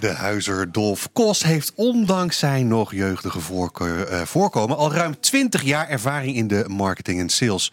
De huizer Dolf Kos heeft ondanks zijn nog jeugdige eh, voorkomen al ruim 20 jaar ervaring in de marketing en sales.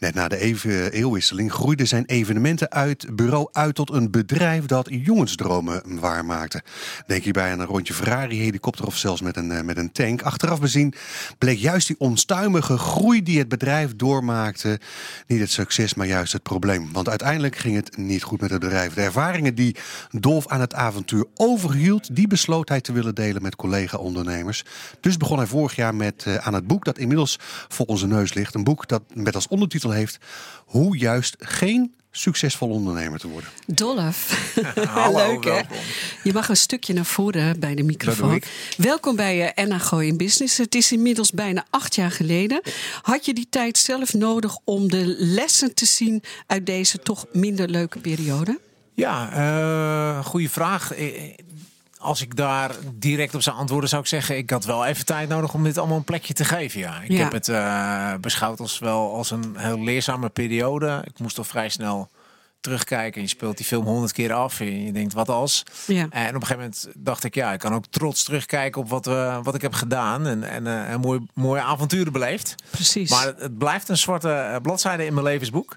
Net na de eeuwwisseling groeiden zijn evenementen uit bureau uit tot een bedrijf dat jongensdromen waarmaakte. Denk hierbij aan een rondje Ferrari-helikopter of zelfs met een, eh, met een tank. Achteraf bezien bleek juist die onstuimige groei die het bedrijf doormaakte niet het succes, maar juist het probleem. Want uiteindelijk ging het niet goed met het bedrijf. De ervaringen die Dolf aan het avontuur overhield, die besloot hij te willen delen met collega-ondernemers. Dus begon hij vorig jaar met, uh, aan het boek dat inmiddels voor onze neus ligt. Een boek dat met als ondertitel heeft hoe juist geen succesvol ondernemer te worden. Dolf. Leuk hè? Je mag een stukje naar voren bij de microfoon. Welkom bij uh, Gooi in Business. Het is inmiddels bijna acht jaar geleden. Had je die tijd zelf nodig om de lessen te zien uit deze toch minder leuke periode? Ja, uh, goede vraag als ik daar direct op zou antwoorden, zou ik zeggen: ik had wel even tijd nodig om dit allemaal een plekje te geven. Ja, ik heb het uh, beschouwd als wel als een heel leerzame periode. Ik moest toch vrij snel terugkijken. Je speelt die film honderd keer af en je denkt: wat als? Ja. En op een gegeven moment dacht ik: ja, ik kan ook trots terugkijken op wat, uh, wat ik heb gedaan en, en uh, een mooi, mooie avonturen beleefd. Precies. Maar het, het blijft een zwarte bladzijde in mijn levensboek.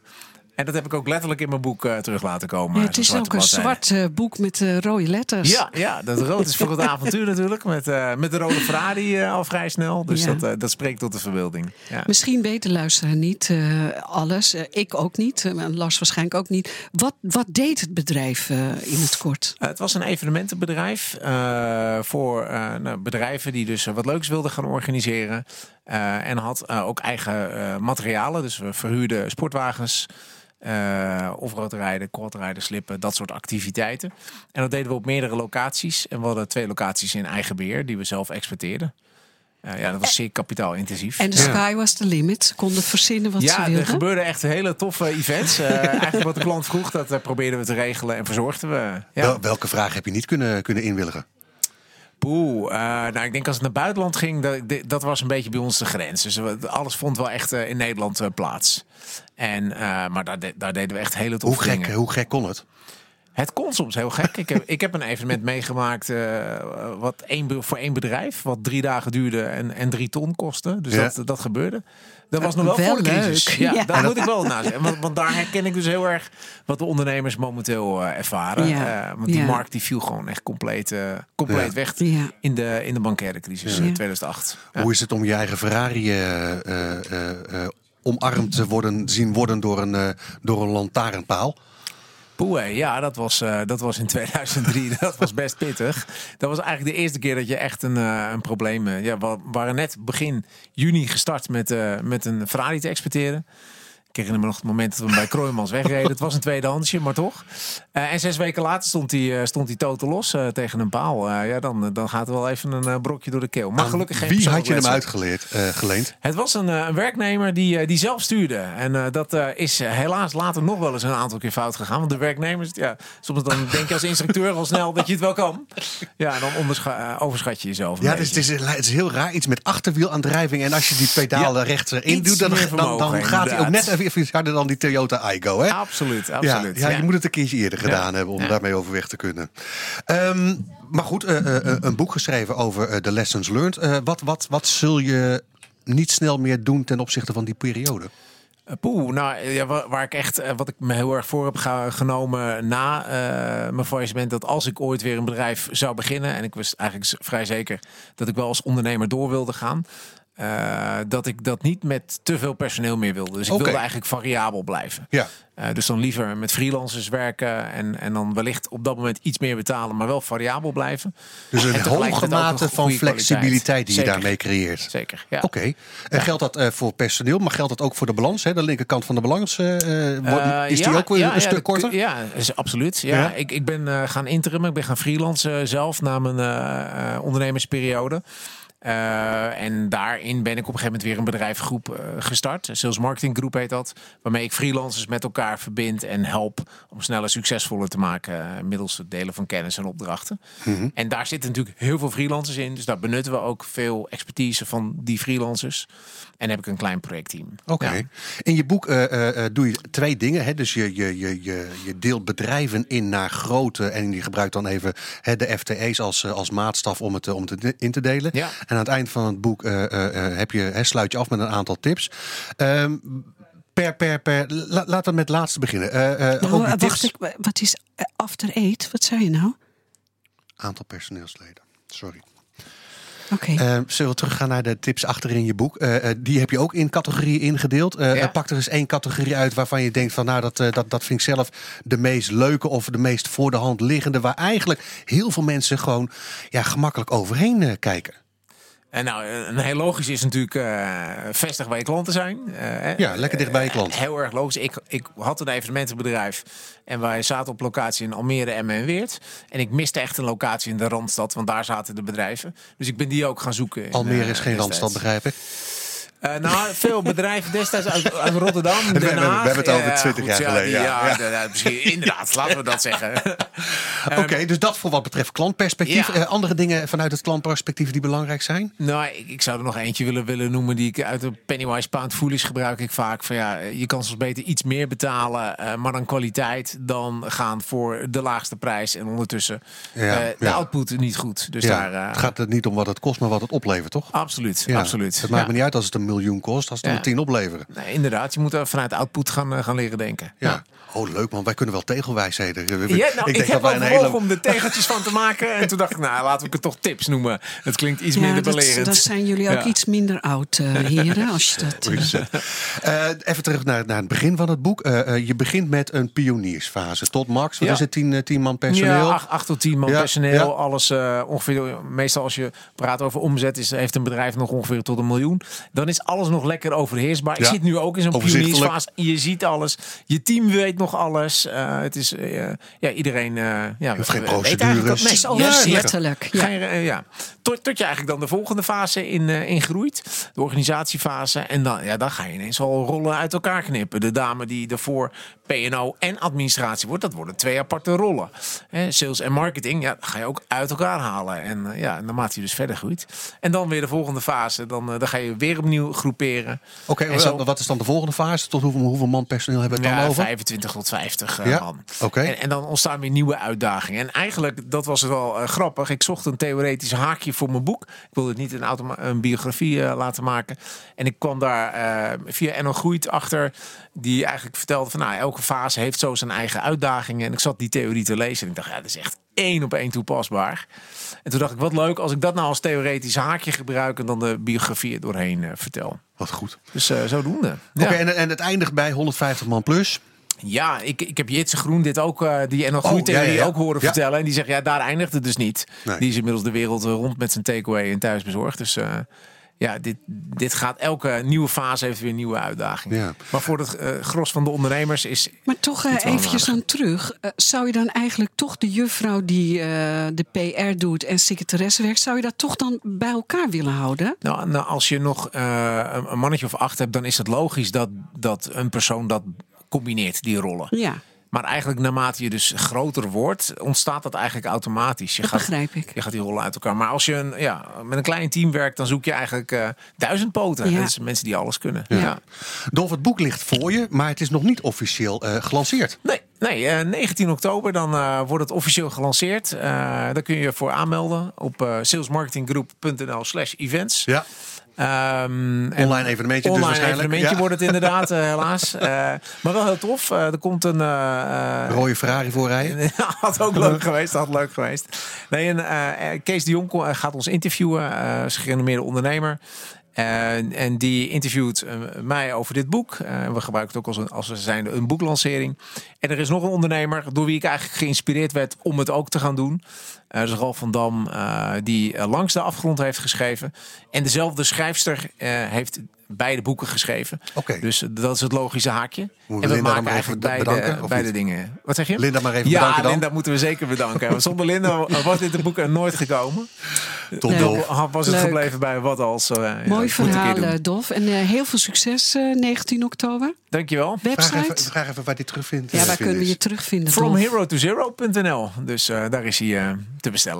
En dat heb ik ook letterlijk in mijn boek uh, terug laten komen. Ja, het is ook een zwart uh, boek met uh, rode letters. Ja, ja, dat rood is voor het avontuur natuurlijk. Met, met de rode Ferrari al vrij snel. Dus dat, dat spreekt tot de verbeelding. Ja. Misschien weten luisteren niet alles. ik ook niet. Lars waarschijnlijk ook niet. Wat, wat deed het bedrijf in het kort? het was een evenementenbedrijf. voor nou, bedrijven die dus wat leuks wilden gaan organiseren. en had ook eigen materialen. Dus we verhuurden sportwagens. Uh, offroad rijden, quad rijden, slippen, dat soort activiteiten. En dat deden we op meerdere locaties. En we hadden twee locaties in eigen beheer die we zelf exporteerden. Uh, ja, dat was zeer kapitaalintensief. En de sky was the limit. Ze konden verzinnen wat ja, ze wilden. Ja, er gebeurden echt hele toffe events. Uh, eigenlijk wat de klant vroeg, dat probeerden we te regelen en verzorgden we. Ja. welke vraag heb je niet kunnen, kunnen inwilligen? Poeh, nou, ik denk als het naar buitenland ging, dat, dat was een beetje bij ons de grens. Dus alles vond wel echt in Nederland plaats. En, maar daar, daar, deden we echt hele toffe hoe gek, Hoe gek kon het? Het kon soms heel gek. ik, heb, ik heb een evenement meegemaakt uh, wat één, voor één bedrijf, wat drie dagen duurde en, en drie ton kostte. Dus ja. dat, dat gebeurde. Dat was nog wel, wel voor de crisis. Ja, ja. daar moet ik wel naar zeggen. Want, want, daar herken ik dus heel erg wat de ondernemers momenteel uh, ervaren. Uh, want die markt die viel gewoon echt compleet, compleet weg in, de, in de bankaire crisis 2008. Hoe is het om je eigen Ferrari omarmd te worden, zien worden door een, uh, door een lantaarnpaal. Poeh, ja, dat was, uh, dat was in 2003. dat was best pittig. Dat was eigenlijk de eerste keer dat je echt een, uh, een probleem... ja, we waren net begin juni gestart met, met een Ferrari te exporteren. Ik herinner me nog het moment dat we bij Kroijmans wegreden. Het was een tweedehandsje, maar toch. Uh, en zes weken later stond hij, uh, stond hij totaal los uh, tegen een paal. ja, dan, dan gaat er wel even een brokje door de keel. Maar gelukkig geen Wie had je hem uitgeleend? geleend? Het was een, een werknemer die, die zelf stuurde. En dat is helaas later nog wel eens een aantal keer fout gegaan. Want de werknemers, ja, soms dan denk je als instructeur al snel dat je het wel kan. Ja, dan overschat je jezelf. Ja, dus het, is, het is heel raar. Iets met achterwielaandrijving. En als je die pedalen ja, rechts erin doet, dan, dan, dan gaat hij ook net even even harder dan die Toyota Igo. Hè? Absoluut, absoluut. Ja, ja, je moet het een keertje eerder gedaan hebben om daarmee overweg te kunnen. Um, maar goed, uh, uh, een boek geschreven over de lessons learned. wat, wat, wat zul je niet snel meer doen ten opzichte van die periode? Poeh, nou ja, waar, ik echt, wat ik me heel erg voor heb genomen na uh, mijn faillissement, dat als ik ooit weer een bedrijf zou beginnen, en ik was eigenlijk vrij zeker dat ik wel als ondernemer door wilde gaan, uh, dat ik dat niet met te veel personeel meer wilde. Dus ik wilde eigenlijk variabel blijven. Ja. Uh, dus dan liever met freelancers werken en, en dan wellicht op dat moment iets meer betalen, maar wel variabel blijven. Dus een hoge mate van flexibiliteit die je daarmee creëert. Zeker. Ja. Oké. Okay. En geldt dat uh, voor personeel, maar geldt dat ook voor de balans? Hè? De linkerkant van de balans is die ook weer een stuk korter? Ja, is absoluut. Ja, Ik, ik ben gaan interim, ik ben gaan freelancen zelf na mijn ondernemersperiode. Uh, en daarin ben ik op een gegeven moment weer een bedrijfgroep uh, gestart. Sales Marketing Groep heet dat. Waarmee ik freelancers met elkaar verbind en help om sneller succesvoller te maken. Uh, middels het delen van kennis en opdrachten. Mm -hmm. En daar zitten natuurlijk heel veel freelancers in. Dus daar benutten we ook veel expertise van die freelancers. En heb ik een klein projectteam. Oké. Okay. Ja. In je boek doe je twee dingen. Hè? Dus je, je, je, je, je deelt bedrijven in naar grote. En je gebruikt dan even hè, de FTE's als, als maatstaf om het, om het in te delen. Ja. En aan het eind van het boek uh, uh, heb je, hè, sluit je af met een aantal tips. Um, per, per, per. La, laten we met het laatste beginnen. Uh, nou, wacht, tips... ik, wat is after eight? Wat zei je nou? Aantal personeelsleden. Sorry. Okay. Uh, zullen we teruggaan naar de tips achterin je boek? Uh, die heb je ook in categorieën ingedeeld. Uh, ja. Pak er eens één categorie uit waarvan je denkt van nou dat, dat, dat vind ik zelf de meest leuke of de meest voor de hand liggende. Waar eigenlijk heel veel mensen gewoon ja, gemakkelijk overheen kijken. En nou, een heel logisch is natuurlijk uh, vestig waar je klanten zijn. Uh, ja, lekker dicht bij je klant. Uh, heel erg logisch. Ik, ik had een evenementenbedrijf en wij zaten op locatie in Almere, Emmen en Weert. En ik miste echt een locatie in de Randstad, want daar zaten de bedrijven. Dus ik ben die ook gaan zoeken. In, Almere is geen Randstad, begrijp ik. Uh, nou, veel bedrijven destijds uit, uit Rotterdam, Den Haag. We, hebben het over 20 jaar geleden. Ja, misschien, inderdaad, laten we dat zeggen. Oké, okay, um, dus dat voor wat betreft klantperspectief. Uh, andere dingen vanuit het klantperspectief die belangrijk zijn? Nou, ik, ik, zou er nog eentje willen, willen noemen die ik uit de Pennywise Pound Foolish gebruik ik vaak. Van ja, je kan soms beter iets meer betalen, uh, maar dan kwaliteit, dan gaan voor de laagste prijs. En ondertussen de output niet goed. Dus daar, het gaat er niet om wat het kost, maar wat het oplevert, toch? Absoluut, absoluut. Het maakt me niet uit als het een miljoen kost, als het ja. een tien opleveren. Nee, inderdaad, je moet er vanuit output gaan, gaan leren denken. Ja. ja. Oh, leuk man. Wij kunnen wel tegelwijsheden. Ja, nou, ik, ik denk heb wel een hele... om de tegeltjes van te maken. En toen dacht ik, nou, laten we het toch tips noemen. Het klinkt iets minder belerend. Dan zijn jullie ook iets minder oud, uh, heren. Als je dat, uh... even terug naar, naar het begin van het boek. Uh, je begint met een pioniersfase. Tot max, wat is het, tien, tien man personeel? Ja, acht, acht tot tien man personeel. Alles ongeveer, meestal als je praat over omzet, is, heeft een bedrijf nog ongeveer tot een miljoen. Dan is alles nog lekker overheersbaar. Ik zit nu ook in zo'n pioniersfase. Je ziet alles. Je team weet nog alles. Uh, het is uh, ja, iedereen. Uh, ja, geen procedures. Nee, overzichtelijk. Ja, ja. ja. Tot, tot je eigenlijk dan de volgende fase in, in groeit. De organisatiefase. En dan, ja, dan ga je ineens al rollen uit elkaar knippen. De dame die ervoor P&O en administratie wordt, dat worden twee aparte rollen. He, sales en marketing, ja, ga je ook uit elkaar halen. En ja, naarmate je dus verder groeit. En dan weer de volgende fase. Dan, dan ga je weer opnieuw groeperen. Oké, okay, wat is dan de volgende fase? Tot hoeveel, hoeveel man personeel hebben we het dan over? 25 tot 50 uh, ja? man. Okay. En, en, dan ontstaan weer nieuwe uitdagingen. En eigenlijk, dat was wel uh, grappig. Ik zocht een theoretisch haakje voor mijn boek. Ik wilde het niet een, een biografie uh, laten maken. En ik kwam daar uh, via Enno Groeit achter. Die eigenlijk vertelde van nou, elke fase heeft zo zijn eigen uitdagingen. En ik zat die theorie te lezen. En ik dacht, ja, dat is echt één op één toepasbaar. En toen dacht ik, wat leuk als ik dat nou als theoretisch haakje gebruik en dan de biografie er doorheen uh, vertel. Wat goed. Dus uh, zodoende. Okay, ja. en, en het eindigt bij 150 man plus. Ja, ik, ik heb Jitse Groen dit ook, uh, die en oh, ja, ja, ook horen vertellen. En die zegt, ja, daar eindigt het dus niet. Nee. Die is inmiddels de wereld rond met zijn takeaway en thuisbezorgd. Dus uh, ja, dit, dit gaat elke nieuwe fase heeft weer nieuwe uitdagingen. Ja. Maar voor het uh, gros van de ondernemers is. Maar toch uh, eventjes terug. Uh, zou je dan eigenlijk toch de juffrouw die de PR doet en secretaresse werkt, zou je dat toch dan bij elkaar willen houden? Nou, nou als je nog een mannetje of acht hebt, dan is het logisch dat, dat een persoon dat combineert, die rollen. Ja. Maar eigenlijk naarmate je dus groter wordt, ontstaat dat eigenlijk automatisch. Je dat gaat, begrijp ik. Je gaat die rollen uit elkaar. Maar als je een, ja, met een klein team werkt, dan zoek je eigenlijk uh, duizend poten. Ja. Dat zijn mensen die alles kunnen. Ja. ja. Dolf, het boek ligt voor je, maar het is nog niet officieel uh, gelanceerd. Nee, Nee, uh, 19 oktober dan uh, wordt het officieel gelanceerd. Uh, daar kun je je voor aanmelden op salesmarketinggroep.nl slash events. Ja. Um, online evenementje online dus evenementje ja. wordt het inderdaad, uh, helaas. Uh, maar wel heel tof. Uh, er komt een... Rode Ferrari voorrijden. had ook leuk geweest. Had leuk geweest. Nee, en, Kees de Jong gaat ons interviewen. Uh, is gerenommeerde ondernemer. En, en die interviewt uh, mij over dit boek. Uh, we gebruiken het ook als, een, als we zijn een boeklancering. En er is nog een ondernemer door wie ik eigenlijk geïnspireerd werd om het ook te gaan doen. Uh, dat is Ralf van Dam, die langs de afgrond heeft geschreven. En dezelfde schrijfster heeft beide boeken geschreven. Dus dat is het logische haakje. Moeten en we maken eigenlijk beide, bedanken, beide dingen. Wat zeg je? Linda maar even ja, bedanken dan. Linda moeten we zeker bedanken. Zonder Linda was dit boek er nooit gekomen. Tot Dolf. Was het gebleven bij wat als... Uh, Mooi ja, verhaal, Dolf. En uh, heel veel succes uh, 19 oktober. Dankjewel. Website? Vraag even, vraag even waar die terugvindt. Ja, waar kunnen we je terugvinden? From hero to zero.nl. Dus daar is hij te bestellen.